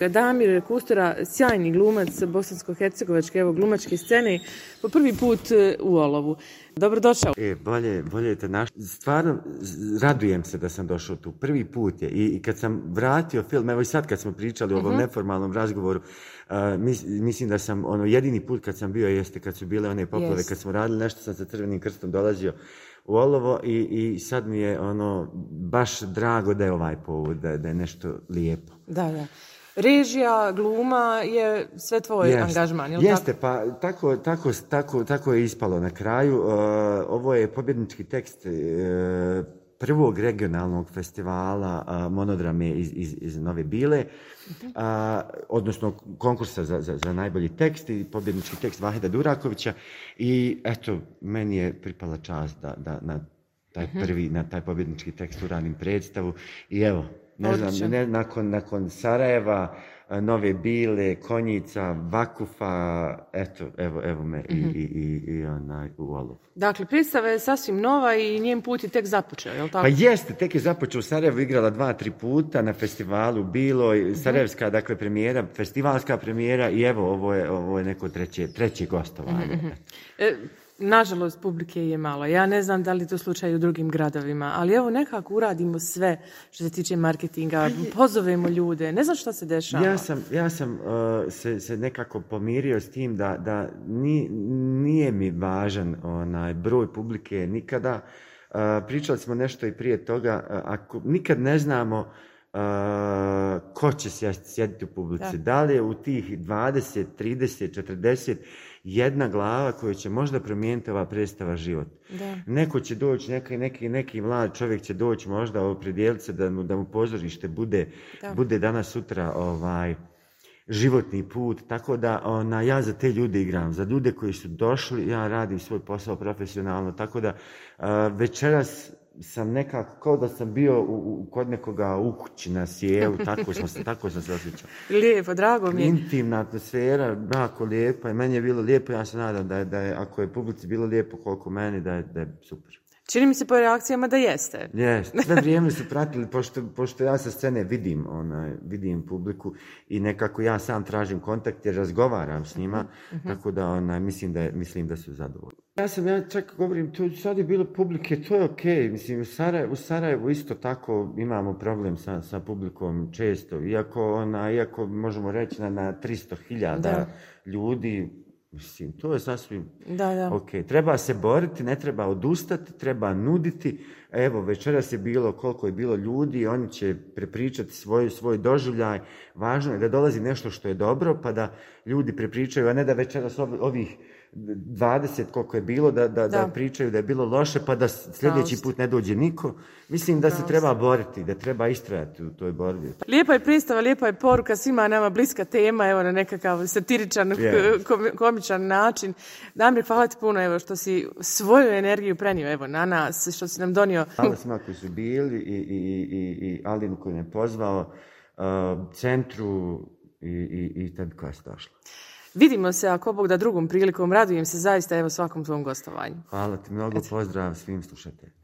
Damir Kustura, sjajni glumac bosansko-hercegovačke, evo glumačke scene, po prvi put e, u Olovu. Dobrodošao. E, bolje, bolje te naš... Stvarno, radujem se da sam došao tu. Prvi put je. I, kad sam vratio film, evo i sad kad smo pričali o ovom mhm. neformalnom razgovoru, mislim da sam, ono, jedini put kad sam bio jeste kad su bile one poplave, kad smo radili nešto, sam sa Crvenim krstom dolazio u olovo i, sad mi je, ono, baš drago da je ovaj povod, da, da je nešto lijepo. Da, da režija, gluma je sve tvoj angažman. Jeste, pa tako, tako, tako, tako je ispalo na kraju. E, ovo je pobjednički tekst e, prvog regionalnog festivala e, monodrame iz, iz, iz Nove Bile, odnosno konkursa za, za, za najbolji tekst i pobjednički tekst Vaheda Durakovića. I eto, meni je pripala čast da, da na taj mhm. prvi, na taj pobjednički tekst uradim predstavu. I evo, ne znam, ne, nakon, nakon Sarajeva, Nove Bile, Konjica, Vakufa, eto, evo, evo me i, mhm. i, i, onaj, u Dakle, predstava je sasvim nova i njen put je tek započeo, je li tako? Pa jeste, tek je započeo. Sarajevo igrala dva, tri puta na festivalu, bilo mm Sarajevska, dakle, premijera, festivalska premijera i evo, ovo je, ovo je neko treće, treće gostovanje. Mhm, mhm. E, Nažalost, publike je malo. Ja ne znam da li to slučaj u drugim gradovima, ali evo nekako uradimo sve što se tiče marketinga, pozovemo ljude, ne znam što se dešava. Ja sam, ja sam uh, se, se, nekako pomirio s tim da, da ni, nije mi važan onaj broj publike nikada. Uh, pričali smo nešto i prije toga, uh, ako nikad ne znamo ko će sjediti u publici, da. da li je u tih 20, 30, 40 jedna glava koja će možda promijeniti ova predstava život. Da. Neko će doći, neki, neki, neki mlad čovjek će doći možda u se da mu, da mu pozorište bude, da. bude danas sutra ovaj, životni put, tako da ona, ja za te ljude igram, za ljude koji su došli, ja radim svoj posao profesionalno, tako da večeras sam nekako kao da sam bio u, kod nekoga u kući na sjelu, tako sam se, tako sam osjećao. Lijepo, drago mi je. Intimna atmosfera, jako lijepa i meni je bilo lijepo, ja se nadam da je, da je ako je publici bilo lijepo koliko meni, da je, da je super. Čini mi se po reakcijama da jeste. Jeste. sve vrijeme su pratili, pošto, pošto ja sa scene vidim, onaj, vidim publiku i nekako ja sam tražim kontakt jer razgovaram s njima, mhm. tako da mislim, da, mislim da su zadovoljni. Ja sam, ja čak govorim, to sad je bilo publike, to je okej. Mislim, u, Sarajevo, Sarajevu isto tako imamo problem sa, sa publikom često. Iako, ona, iako možemo reći na, na 300.000 ljudi, Mislim, to je sasvim da, da. ok. Treba se boriti, ne treba odustati, treba nuditi. Evo, večeras je bilo koliko je bilo ljudi, oni će prepričati svoj, svoj doživljaj. Važno je da dolazi nešto što je dobro, pa da ljudi prepričaju, a ne da večeras ovih 20 koliko je bilo da, da, da. pričaju da je bilo loše pa da sljedeći put ne dođe niko. Mislim da se treba boriti, da treba istrajati u toj borbi. Lijepa je pristava, lijepa je poruka, svima nama bliska tema, evo na nekakav satiričan, komičan način. Damir, hvala ti puno evo, što si svoju energiju prenio evo, na nas, što si nam donio. Hvala svima koji su bili i, i, i, i Alinu koji me pozvao, eh, centru i, i, i koja došla. Vidimo se, ako Bog da drugom prilikom, radujem se zaista evo svakom tvom gostovanju. Hvala ti mnogo, pozdrav svim slušateljima.